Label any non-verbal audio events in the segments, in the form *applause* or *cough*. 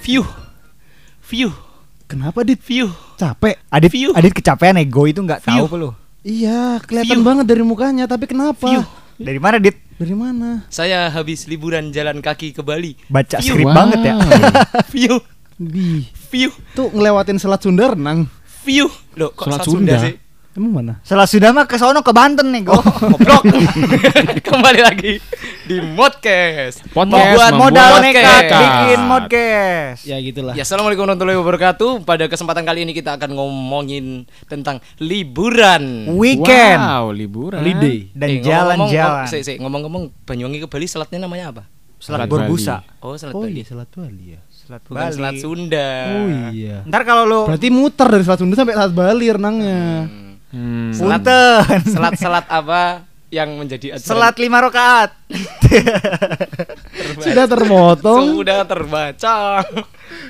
View. View. Kenapa dit? View. Capek. Adit, View. Adit kecapean ego itu nggak tahu lu. Iya, kelihatan View. banget dari mukanya, tapi kenapa? View. Dari mana Dit? Dari mana? Saya habis liburan jalan kaki ke Bali. Baca View. skrip Wow. banget ya. View. Di View. tuh ngelewatin Selat Sunda renang. View. Loh, kok Selat Selat Sunda Sunda? sih? Emang mana? Setelah sudah mah ke sono ke Banten nih, go. Goblok. *laughs* Kembali lagi di Modcast. Podcast Buat membuat modal podcast. nekat bikin modcast. Ya gitulah. Ya, Assalamualaikum warahmatullahi wabarakatuh. Pada kesempatan kali ini kita akan ngomongin tentang liburan. Weekend Wow, liburan. Holiday. dan Eh, ngomong-ngomong- jalan-jalan. sik, Ngomong-ngomong, Banyuwangi ke Bali selatnya namanya apa? Selat Selat Borbusa. Oh, selat Oh Bali. iya, Selat Bali ya. Selat Bukan Bali. selat Sunda. Oh iya. Ntar kalau lu Berarti muter dari Selat Sunda sampai Selat Bali renangnya. Hmm. Hmm. Selat-. Selat-selat apa yang menjadi ajaran Selat lima rakaat. Sudah termotong. Sudah terbaca.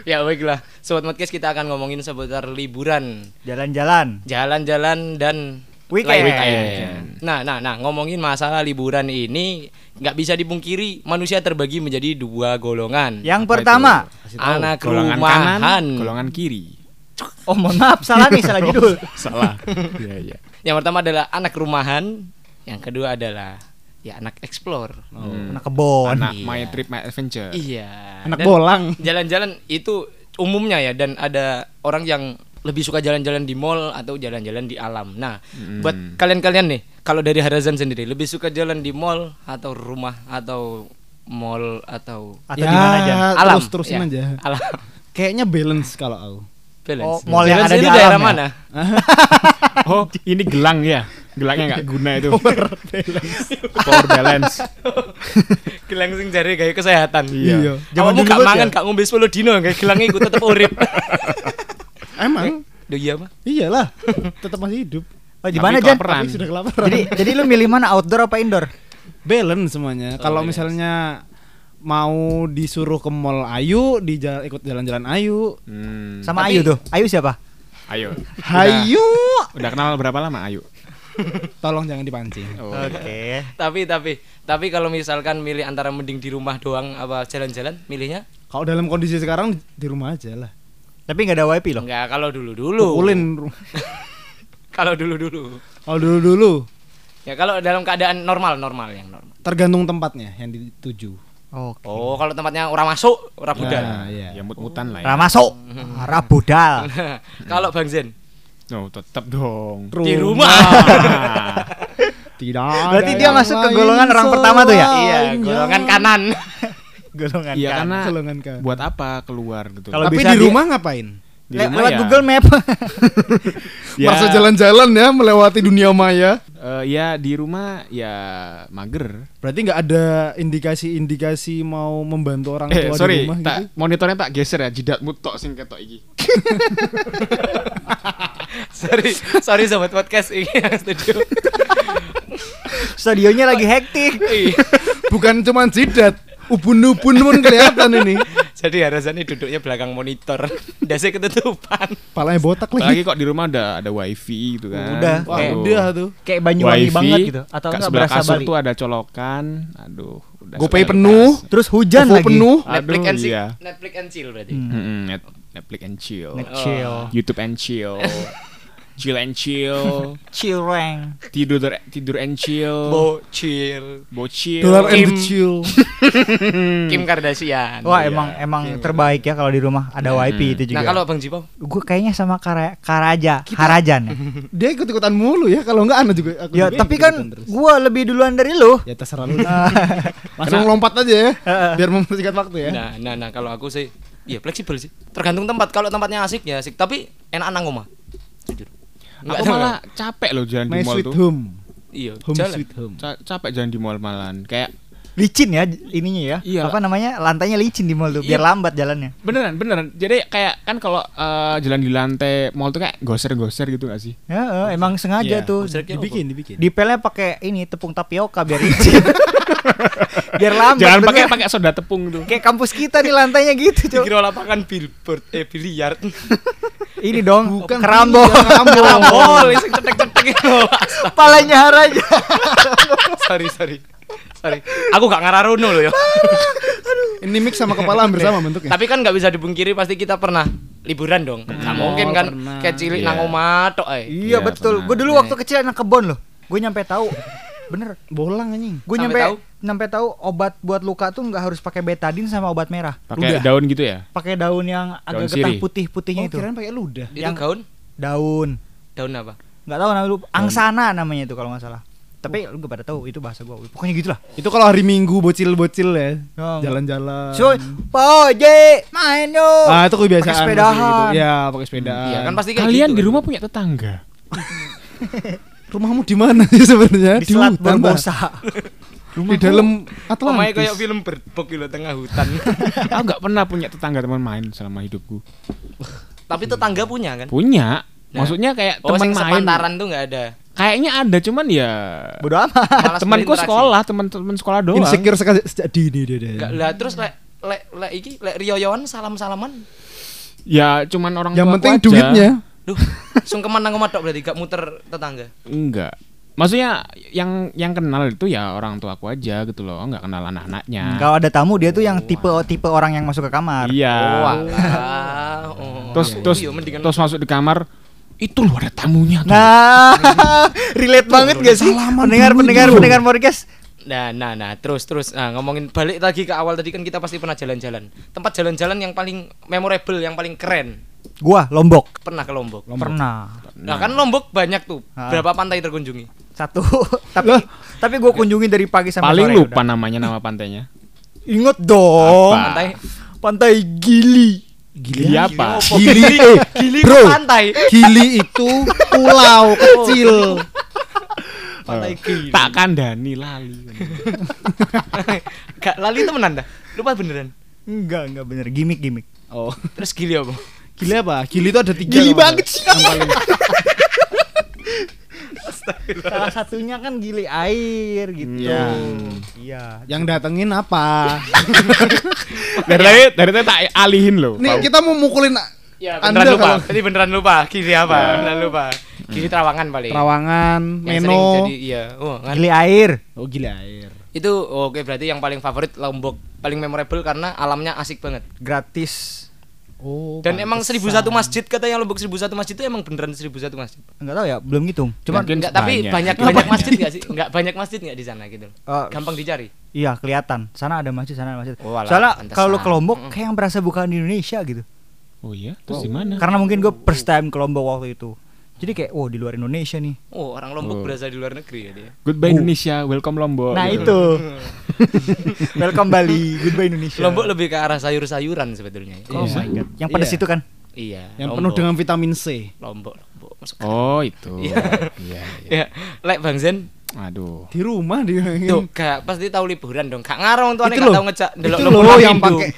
ya baiklah, sobat podcast kita akan ngomongin seputar liburan, Jalan-jalan. jalan-jalan dan Weekend. lain- Nah, nah, nah, ngomongin masalah liburan ini nggak bisa dipungkiri manusia terbagi menjadi dua golongan. Yang Apa pertama, tahu. Anak golongan rumahan. kanan, golongan kiri. Oh mohon maaf salah nih salah judul. *laughs* Salah. Iya, iya. Yang pertama adalah anak rumahan, yang kedua adalah ya anak explore. Hmm. Anak kebon. Anak Iya. My Trip My Adventure. Iya. Anak Dan bolang. Jalan-jalan itu umumnya ya dan ada orang yang lebih suka jalan-jalan di mall atau jalan-jalan di alam. Nah, Hmm. buat kalian-kalian nih, kalau dari Harazan sendiri lebih suka jalan di mall atau rumah atau mall atau Atau di mana aja? alam? Terus terusin Ya, aja. Alam. Kayaknya balance kalau aku. Balance. Oh, mall yang Balance ada di daerah alam ya? mana? *laughs* Oh, ini gelang ya. Gelangnya nggak guna itu. Power balance. *laughs* Gelang sing jare gawe kesehatan. Iya. Zaman Kamu dulu gak mangan ya? gak ngombe 10 dino gawe gelangnya iku tetep urip. *laughs* Emang? Duh iya apa? Iyalah, tetap masih hidup. Oh, di mana Jan? Tapi sudah kelaparan. Jadi jadi lu milih mana outdoor apa indoor? balance semuanya. Oh, Kalau balance. misalnya mau disuruh ke mall Ayu, di jala- ikut jalan-jalan Ayu. Hmm. Sama Tapi- Ayu tuh. Ayu siapa? Ayo. Hayu. Udah kenal berapa lama Ayo? *laughs* Tolong jangan dipancing. Oh. Oke. Tapi tapi tapi kalau misalkan milih antara mending di rumah doang apa jalan-jalan, milihnya? Kalau dalam kondisi sekarang di rumah aja lah. Tapi nggak ada wifi loh. Enggak, kalau dulu-dulu. Pukulin. *laughs* Kalau dulu-dulu. Kalau dulu-dulu Ya kalau dalam keadaan normal, normal yang normal. tergantung tempatnya yang dituju. Oke. Oh, kalau tempatnya orang masuk, orang budal. Nah, iya. Ya mut-mutan lah ya. Ramasuk. *laughs* Rabudal. *laughs* kalau Bang Zen No, tetap dong. di rumah. *laughs* Tidak. Berarti dia masuk ke golongan orang pertama tuh ya? iya, golongan kanan. Golongan Iya kan. karena Golongan kan. buat apa keluar gitu. Kalau Tapi di dia- rumah ngapain? Di Le- rumah lewat ya, Google Map. ya, Masa jalan-jalan ya melewati dunia maya. Eh, ya di rumah ya mager. Berarti nggak ada indikasi-indikasi mau membantu orang Eh tua sorry, di rumah tak, gitu? monitornya tak geser ya, jidatmu tok sing ketok iki. *laughs* sorry, sorry sobat podcast ini studio. Studionya lagi hektik. Iya. Bukan cuma jidat, ubun-ubun pun kelihatan ini. *laughs* Jadi Harazan ini duduknya belakang monitor. *laughs* Dasnya ketutupan. Palanya botak Lagi lagi. kok di rumah ada ada wifi gitu kan. Udah, Wah, kayak- udah tuh. Kayak Banyuwangi Wifi, banget gitu. Atau enggak sebelah berasa kasur Bali. tuh ada colokan. Aduh, udah GoPay penuh. kas. Terus hujan OVO lagi. penuh. Netflix Aduh, and chill. iya. Netflix and chill berarti. Hmm. Netflix and chill. Net chill. YouTube and chill. *laughs* chill and chill. *laughs* Chill rank. tidur tidur and chill. Bocil. Bocil. Dollar and Kim. the chill. *laughs* Kim Kardashian. Wah, Iya. emang emang terbaik ya kalau di rumah ada wifi itu juga. Nah, kalau Bang Jipo gue kayaknya sama Kara, Karaja, Karajan ya. *laughs* Dia ikut-ikutan mulu ya. Kalau enggak Ana juga aku ya, juga tapi kan gue lebih duluan dari lu. ya terserah lu. Langsung lompat aja ya. Biar mempersingkat waktu ya. Nah, nah, nah kalau aku sih Iya fleksibel sih. Tergantung tempat. Kalau tempatnya asik ya asik. Tapi enak nang rumah. Jujur. Aku malah capek loh jalan My di mall sweet tuh. home. iya Home jalan. sweet home. Ca- capek jalan di mall malan. Kayak Licin ya ininya ya. Iya. Apa namanya? Lantainya licin di mall tuh biar Iya. lambat jalannya. beneran beneran. Jadi kayak kan kalau eh, jalan di lantai mall tuh kayak goser-goser gitu gak sih? Ya, eh, emang sengaja Iya. tuh. Dibikin, dibikin. Dipelnya pakai ini tepung tapioka biar licin. *laughs* biar lambat. Jangan pakai pakai soda tepung tuh. Kayak kampus kita nih lantainya gitu, Cok. Dikira lapangan billboard eh biliar. *laughs* Ini dong, Bukan kerambol. biliar, Karambol, sing cetek-cetek itu. Palanya haraja. *laughs* sorry, sorry. Sorry. Aku gak ngararono loh ya. Ini mix sama kepala hampir sama bentuknya. Tapi kan nggak bisa dipungkiri pasti kita pernah liburan dong. Nggak mungkin kan pernah. kayak cilik Iya. nang omah tok ae. Iya Iya, betul. Gue dulu waktu kecil anak kebon loh. Gue nyampe tahu. Bener. Bolang anjing. Gue Sampai nyampe tahu? nyampe tahu obat buat luka tuh nggak harus pakai betadin sama obat merah. Pakai daun gitu ya? Pakai daun yang agak sirih. getah putih-putihnya Oh, itu. kirain pakai ludah. Yang- gaun Daun. daun apa? Nggak tahu namanya lupa. Angsana namanya itu kalau nggak salah. Tapi lu gak pada tahu itu bahasa gua. Pokoknya gitulah. Itu kalau hari Minggu bocil-bocil ya. Oh. Jalan-jalan. So, Poje, main yuk. Ah, itu kebiasaan. Pakai sepedahan. gitu. Ya, pakai sepedaan. Iya kan pasti kayak Kalian gitu di kan. rumah punya tetangga? *laughs* Rumahmu di mana sih sebenarnya? di Selat hutan, Pak. Barbosa. Di dalam Omae Atlantis. kayak film berbok di tengah hutan. *laughs* Aku nggak pernah punya tetangga teman main selama hidupku. Tapi tetangga punya kan? Punya. Nah. Maksudnya kayak Oh, teman main. sepantaran tuh nggak ada. Kayaknya ada cuman ya Bodoh amat. Temanku sekolah, teman-teman sekolah doang. insecure sekali sejak dini dia. dia. Nggak lah terus lek lek lek iki lek riyoyoan salam-salaman. Ya cuman orang Yang penting aja. duitnya. Duh, sungkeman nang omah tok berarti gak muter tetangga. Enggak. Maksudnya yang yang kenal itu ya orang tua aku aja gitu loh, nggak kenal anak-anaknya. Kalau ada tamu dia tuh yang tipe tipe orang yang masuk ke kamar. Iya. Oh, alah. Oh. Terus Iya, terus iya, mendingan terus masuk di kamar itu loh ada tamunya tuh. Nah, *laughs* relate banget gak sih? Pendengar dulu pendengar itu. pendengar podcast. Nah, nah, nah, terus, terus, nah, ngomongin balik lagi ke awal tadi kan kita pasti pernah jalan-jalan. Tempat jalan-jalan yang paling memorable, yang paling keren. Gua Lombok. Pernah ke Lombok. Pernah. Nah, kan Lombok banyak tuh. Ah. Berapa pantai terkunjungi? Satu. *laughs* tapi tapi gua kunjungi dari pagi sampai Paling sore. lupa udah. namanya nama pantainya. Ingat dong. Apa? Pantai. Pantai Gili. Gili apa? Gili, eh, Gili bro. pantai. Gili itu pulau *laughs* kecil. Pantai Gili. Tak kandani lali. *laughs* Gak lali temenan dah. Lupa beneran. Enggak, enggak bener. Gimik gimik. Oh, Terus Gili apa? Gili apa? Gili itu ada tiga. Gili banget sih. salah. Yang paling Salah satunya kan gili air gitu. Iya. Iya. yang datengin apa? *laughs* dari tadi dari tadi tak alihin loh. Nih kita mau mukulin Ya, Anda beneran lupa. kalau- Tadi beneran lupa. Gili apa? Beneran lupa. Gili Trawangan paling. Terawangan, Yang Meno. jadi iya. Oh, kan. Gili air. Oh, gili air. Itu oke berarti yang paling favorit Lombok paling memorable karena alamnya asik banget. Gratis. Oh. Dan emang pantesan. 1001 masjid katanya Lombok 1001 masjid itu emang beneran 1001 masjid. Enggak tahu ya, belum ngitung. Cuman Mungkin Enggak, tapi banyak. banyak banyak masjid enggak sih? Enggak banyak masjid enggak di sana gitu. eh, Gampang dicari. iya kelihatan. Sana ada masjid, sana ada masjid. Oh, alah, Soalnya kalau ke Lombok kayak yang berasa bukan di Indonesia gitu. Oh iya, terus di mana? Karena mungkin gue first time ke Lombok waktu itu. Jadi kayak, wow di luar Indonesia nih. Oh, orang Lombok Oh. berasa di luar negeri ya dia. Goodbye Indonesia, welcome Lombok. Nah gitu. itu. *laughs* Welcome Bali, goodbye Indonesia. Lombok lebih ke arah sayur-sayuran sebetulnya. Oh Iya. my god. Yang pedas Iya. itu kan? Iya. Yang Lombok. penuh dengan vitamin C. Lombok, Lombok. Masuk. Oh itu. Iya. Iya. iya. Ya, lek Bang Zen Aduh. Di rumah dia. Tuh, gak pasti tahu liburan dong. Gak ngarong tuane Itu gak tahu ngejak ndelok Itu Lombok loh yang pakai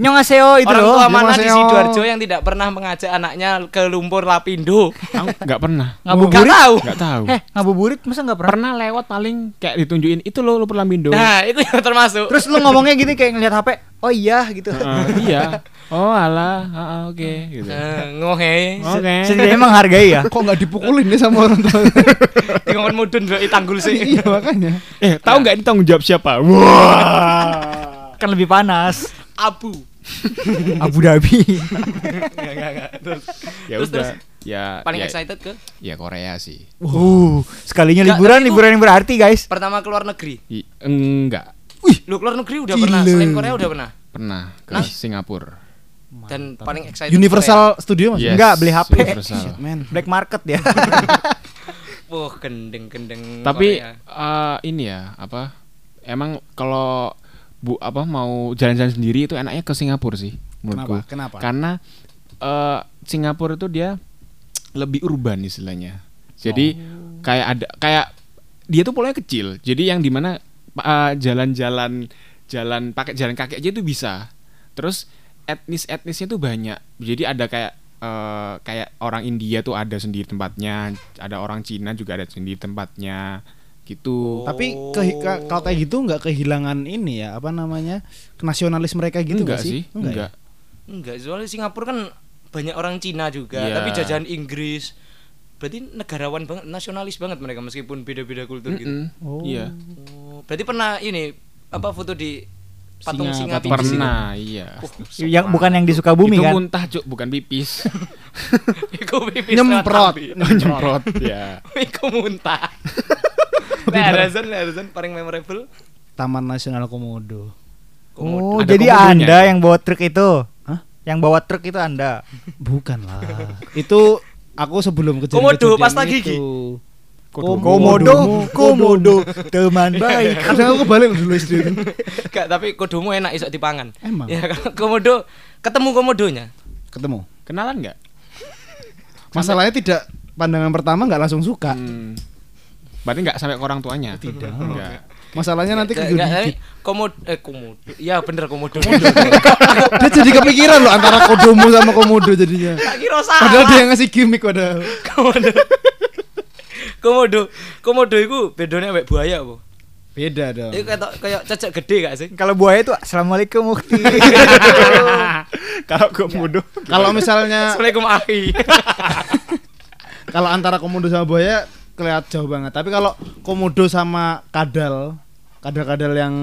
Nyongaseo itu Orang loh. tua mana di. Sidoarjo yang tidak pernah mengajak anaknya ke lumpur Lapindo? Aku nggak pernah. Gak Ngabuburit. tahu. Nggak tahu. Eh, ngabuburit masa nggak pernah? Pernah lewat paling kayak ditunjukin itu loh lu Lambindo. Nah, itu yang termasuk. Terus lu ngomongnya gini kayak ngeliat HP. Oh iya gitu. Heeh, iya. Oh alah, Heeh, oke gitu. Eh, ngohe. Oke. Setidaknya menghargai ya. kok nggak dipukulin nih sama orang tua. Ngomong mudun dulu tanggul sih. iya makanya. Eh, tahu nggak ini tanggung jawab siapa? Wah. Kan lebih panas. Abu. *laughs* Abu Dhabi. *laughs* Enggak, enggak, enggak. Terus ya Terus, udah. terus. Ya paling ya, excited ke ya Korea sih. Uh, sekalinya Nggak, liburan, tapi liburan yang berarti guys. pertama keluar negeri. I- enggak Lu keluar negeri udah Gila. pernah, selain Korea udah pernah. pernah ke Nah. Singapura. Dan paling excited Universal Studio mas. Yes, Enggak, beli HP. Universal. Shit, man. Black market ya. Korea. *laughs* Wah, gendeng-gendeng Tapi Korea. eh, ini ya apa? Emang kalau bu apa mau jalan-jalan sendiri itu enaknya ke Singapura sih menurutku. Kenapa? Kenapa? Karena eh, Singapura itu dia lebih urban istilahnya. Jadi Oh. kayak ada kayak dia tuh polanya kecil. Jadi yang di mana eh, jalan-jalan jalan pakai jalan kaki aja itu bisa. Terus etnis-etnisnya tuh banyak. Jadi ada kayak eh, kayak orang India tuh ada sendiri tempatnya, ada orang Cina juga ada sendiri tempatnya gitu. Tapi ke, ka- kalau kayak gitu nggak kehilangan ini ya apa namanya nasionalis mereka gitu enggak nggak sih? Enggak. ya? Enggak. Enggak, soalnya Singapura kan banyak orang Cina juga, Iya. tapi jajahan Inggris. Berarti negarawan banget, nasionalis banget mereka meskipun beda-beda kultur gitu. Mm-mm. Oh. Iya. Oh, berarti pernah ini apa foto di patung Singa, singa, patung pipis itu. Pernah, iya. Yang bukan yang di Sukabumi itu kan? muntah, Cuk, bukan pipis. *laughs* Iku pipis Nyemprot. Nyemprot, ya. *laughs* Iku muntah. *laughs* Nah, Razan, Razan paling memorable. Taman Nasional Komodo. Oh, Ada jadi komodonya Anda yang bawa truk itu? Hah? Yang bawa truk itu Anda. Bukan lah. *laughs* itu aku sebelum kejadian Komodo, pasta gigi. itu. Komodo, komodo, teman *laughs* baik. Kadang aku balik dulu SD itu. Gak, tapi kodomu enak iso dipangan. Emang? Ya, komodo ketemu komodonya. Ketemu. Kenalan nggak? Masalahnya tidak pandangan pertama nggak langsung suka. Hmm. Berarti nggak sampai ke orang tuanya? Tidak. Enggak. Masalahnya nanti ke gak, tapi dikit. komodo eh komodo. Iya bener komodo. Dia jadi kepikiran loh antara kodomo sama komodo jadinya. Kira salah. Padahal dia yang ngasih gimmick padahal. komodo. komodo. Komodo iku bedone ambek buaya apa? Beda dong. Iku kayak kayak cecek gede gak sih? Kalau buaya itu Assalamualaikum Mukti. *laughs* Kalau komodo Kalau misalnya Assalamualaikum Ahi. kalau antara komodo sama buaya kelihatan jauh banget. Tapi kalau komodo sama kadal, kadal-kadal yang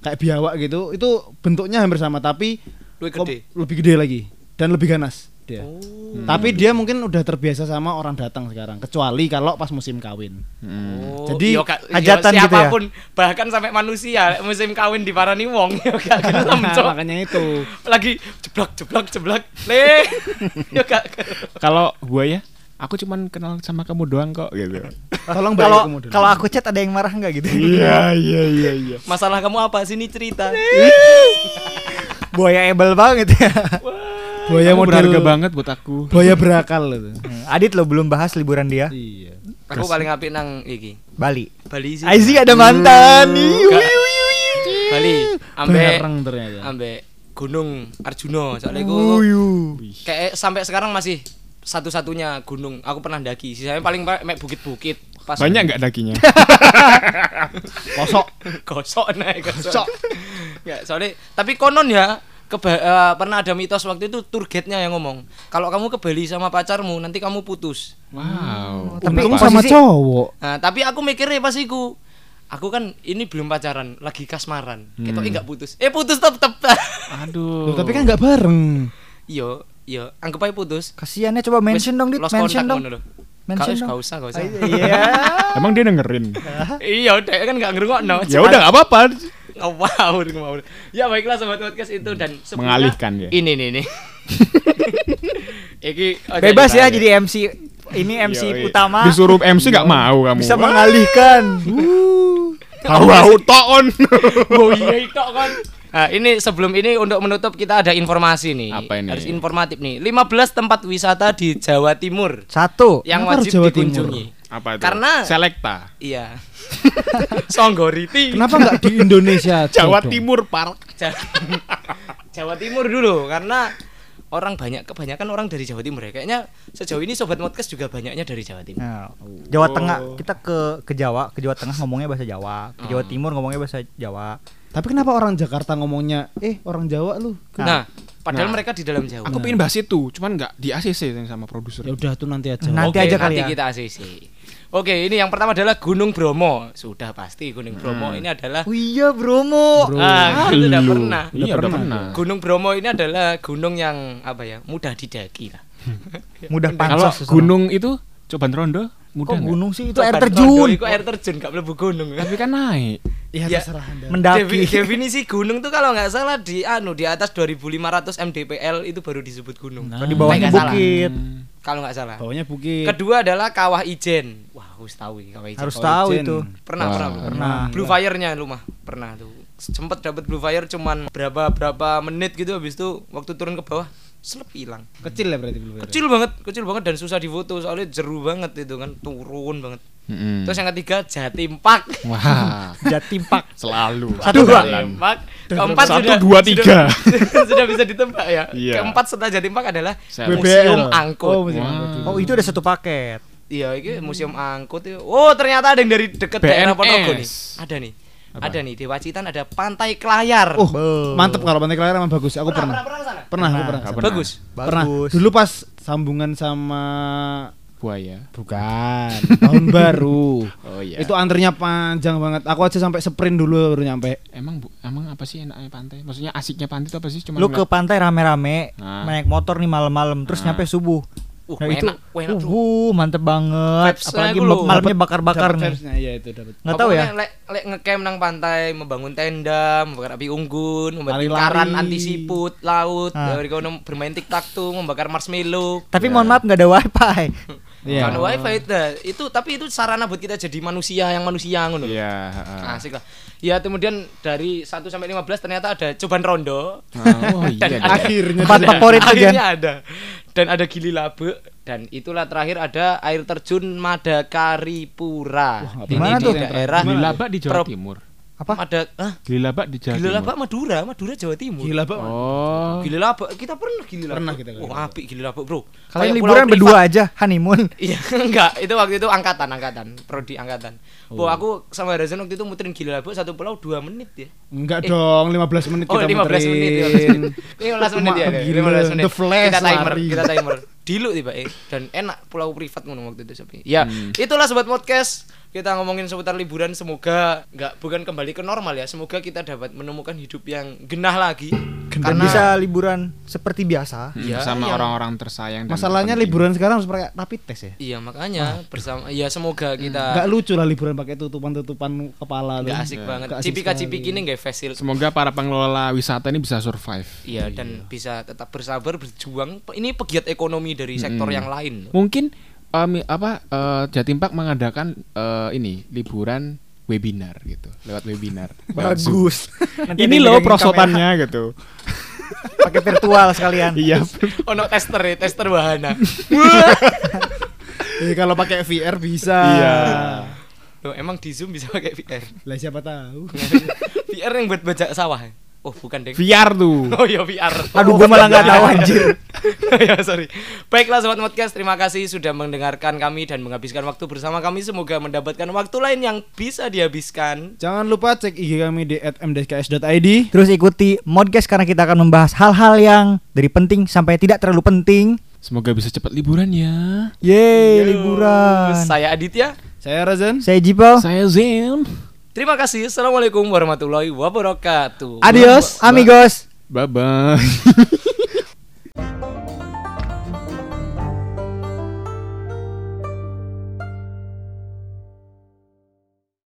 kayak biawak gitu, itu bentuknya hampir sama tapi Lebih gede. lebih gede lagi dan lebih ganas dia. Oh. Tapi dia mungkin udah terbiasa sama orang datang sekarang, kecuali kalau pas musim kawin. Oh, Jadi, yo, Kak, yo, hajatan gitu ya? siapa pun bahkan sampai manusia musim kawin di parani wong yo gak gelem Nah, makanya itu. lagi jeblok jeblok jeblok le *laughs* yo gak Kalau buaya, aku cuman kenal sama kamu doang kok gitu. Tolong bayar Kalau komodo. kalau aku chat ada yang marah nggak gitu? Iya, iya, iya, iya. masalah kamu apa sini cerita *laughs* buaya ebel banget ya. buaya Kamu model berharga banget buat aku. buaya berakal itu. Adit lo belum bahas liburan dia Iya. aku paling apik nang iki Bali. Bali sih Aizi ada mantan. Iu. Bali ambe ambe Gunung Arjuna soalnya iu. kayak sampai sekarang masih satu-satunya gunung aku pernah daki sisanya paling pa- mek bukit-bukit pas Banyak nggak dakinya? Kosok. *laughs* gosok naik. Gosok. Nggak, soalnya tapi konon ya keba- eh, pernah ada mitos waktu itu tour guide-nya yang ngomong kalau kamu ke Bali sama pacarmu nanti kamu putus Wow. Tapi Untung posisi- sama cowok. nah tapi aku mikirnya pas iku aku kan ini belum pacaran lagi kasmaran kita nggak putus eh putus tetep Aduh. Loh, tapi kan nggak bareng. iyo iyo anggap aja putus Kasiannya coba mention Wes, dong, Dit. lost Mention contact dong. Mention Gak- dong. gak usah gak usah Iya. *laughs* Emang dia dengerin. *laughs* iya udah kan nggak ngerungokno ya udah nggak apa-apa. *laughs* Ngawur, ngawur. Ya baiklah sobat podcast itu dan Mengalihkan ya. Ini nih nih. Iki oh, Bebas ya jadi MC. Ini MC Yoi. utama. Disuruh MC nggak mau kamu. Bisa mengalihkan. Tahu tok on. Oh iya itu kan. Nah, ini sebelum ini untuk menutup kita ada informasi nih. Apa ini? Harus informatif nih. 15 tempat wisata di Jawa Timur Satu. yang Kenapa wajib Jawa dikunjungi. Apa itu? Karena- Selekta. Iya. *laughs* Songgoriti. Kenapa nggak di Indonesia *laughs* Jawa dong? Timur Park. Ja- *laughs* Jawa Timur dulu karena orang banyak kebanyakan orang dari Jawa Timur ya. Kayaknya sejauh ini sobat podcast juga banyaknya dari Jawa Timur. Nah, Jawa Tengah kita ke ke Jawa, ke Jawa Tengah ngomongnya bahasa Jawa, ke Jawa Timur ngomongnya bahasa Jawa. Tapi kenapa orang Jakarta ngomongnya, eh orang Jawa lu? Nah, padahal Nah. mereka di dalam Jawa. Aku pengen bahas itu, cuman nggak di ACC yang sama produser. Ya udah tuh nanti aja. Nanti Oke, aja kali nanti ya. kita ACC. Oke, ini yang pertama adalah Gunung Bromo. Sudah pasti Gunung Bromo ini adalah Oh iya, Bromo. Bro. Ah, itu udah pernah. Iya, udah pernah. pernah. Gunung Bromo ini adalah gunung yang apa ya? Mudah didaki lah. Mudah Kalau pansos. gunung itu coban rondo mudah Kok gunung sih itu Coba air terjun. Itu air terjun, gak mlebu gunung. Tapi kan naik. Ya, Ya, terserah Anda. Mendaki. Defi- definisi gunung tuh kalau nggak salah di anu di atas 2500 mdpl itu baru disebut gunung. Nah. Kalau di bawahnya bukit. Kalau nggak salah. Bawahnya bukit. Kedua adalah Kawah Ijen. Wah, harus tahu ini Kawah Ijen. Harus Kawah tahu Ijen. itu. Pernah, pernah, Pernah. Blue Fire-nya rumah pernah tuh. Sempet dapat Blue Fire cuman berapa berapa menit gitu habis itu waktu turun ke bawah selep hilang. Kecil ya berarti belum. Kecil banget, kecil banget dan susah difoto soalnya jeru banget itu kan, turun banget. Mm-mm. Terus yang ketiga Jatim Park. Wah, *laughs* Jatim Pak. selalu. Satu, dua. Jatim Park. Keempat Satu, sudah, dua, tiga. Sudah, *laughs* sudah bisa ditebak ya. Iya. Keempat setelah Jatim Park adalah Saya- Museum BBL. Angkut. Oh, museum angkut. Oh, itu ada satu paket. Iya, ini museum angkut. Oh, ternyata ada yang dari dekat daerah BNS. Ponorogo nih. Ada nih. Apa? Ada nih di Wacitan ada Pantai Kelayar. Oh, Be- mantep kalau pantai Kelayar emang bagus. Aku pernah. pernah, pernah? Pernah, aku Pernah. pernah. Ke sana. pernah. Bagus. Pernah. Bagus. Dulu pas sambungan sama buaya. Bukan. *laughs* Tahun baru. Oh iya. Itu antrinya panjang banget. Aku aja sampai sprint dulu baru nyampe. emang bu, emang apa sih enaknya pantai? Maksudnya asiknya pantai itu apa sih? Cuma Lu ke pantai rame-rame, Nah. naik motor nih malam-malam, terus Nah. nyampe subuh. Uh, Nah, itu enak, wah, enak, uh, uh, mantep banget. Vibes-nya Apalagi malamnya bakar-bakar nih. vibes-nya, Iya itu dapat. Nggak tahu ya. Lek lek ngecamp nang pantai, membangun tenda, membakar api unggun, membuat lingkaran anti siput laut, Ah. dari kono bermain tiktok tuh, membakar marshmallow. Tapi mohon maaf nggak ada wifi. *laughs* Iya. Kan wifi itu, itu tapi itu sarana buat kita jadi manusia yang manusia ngono. Iya, heeh. Asik lah. Ya kemudian dari 1 sampai 15 ternyata ada cobaan rondo. Ah, oh iya. *laughs* Dan ada- Akhirnya Tempat favorit. Akhirnya ada. Dan ada gili labe dan itulah terakhir ada air terjun Madakaripura. Wah, Ini gimana di tuh? daerah Gili Labak di Jawa Pro- Timur. Apa? Mada ah, Gili Labak di Jawa Gili Timur. Labak Madura, Madura Jawa Timur. Gila banget. Oh. Gili Labak, kita pernah Gili Labak. Pernah kita Oh, Gili Labak. apik Gili Labak, Bro. Kalian liburan berdua aja, honeymoon. *laughs* Iya, enggak, itu waktu itu angkatan, angkatan, prodi angkatan. Oh. Oh. aku sama Razan waktu itu muterin Gili Labak satu pulau 2 menit ya. Enggak Eh. dong, 15 menit Oh, kita 15 menit, 15 muterin. menit. 15 menit ya, Gila, 15 menit. The Flash kita timer, lari. kita timer. Dilu tiba eh dan enak pulau privat ngono waktu itu sepi. Ya, Hmm. itulah sobat podcast. Kita ngomongin seputar liburan semoga nggak bukan kembali ke normal ya. Semoga kita dapat menemukan hidup yang genah lagi. Dan Karena bisa liburan seperti biasa. Hmm, Iya, sama iya. orang-orang tersayang Masalahnya liburan sekarang harus pakai rapid test ya. Iya, makanya bersama ya semoga Enggak kita lucu lah liburan pakai tutupan-tutupan kepala tuh. nggak asik Iya. banget. Nggak asik Cipika-cipik sekali. ini nggak fasil. Semoga para pengelola wisata ini bisa survive. Iya dan bisa tetap bersabar berjuang. Ini pegiat ekonomi dari sektor Mm-mm. yang lain. Mungkin mi- apa eh, Jatim Park mengadakan eh, ini liburan webinar gitu, lewat webinar. *laughs* Bagus. Nanti ini loh prosotannya gitu. *laughs* Pakai virtual sekalian. Iya. Ono tester ya, tester wahana. Eh, *laughs* kalau pakai VR bisa. Iya. Loh, emang di Zoom bisa pakai VR? Lah siapa tahu. VR yang buat baca sawah. Oh, bukan, Deng. VR tuh. Oh iya VR. Aduh, gue malah nggak tahu anjir. *laughs* ya sorry. Baiklah sobat podcast, terima kasih sudah mendengarkan kami dan menghabiskan waktu bersama kami. Semoga mendapatkan waktu lain yang bisa dihabiskan. Jangan lupa cek IG kami di @mdks.id. Terus ikuti Modcast karena kita akan membahas hal-hal yang dari penting sampai tidak terlalu penting. Semoga bisa cepat liburan ya. Yeay, liburan. Saya Aditya. Saya Razan. Saya Jipel. Saya Zen. Terima kasih. Assalamualaikum warahmatullahi wabarakatuh. Adios, amigos. Bye bye. *laughs*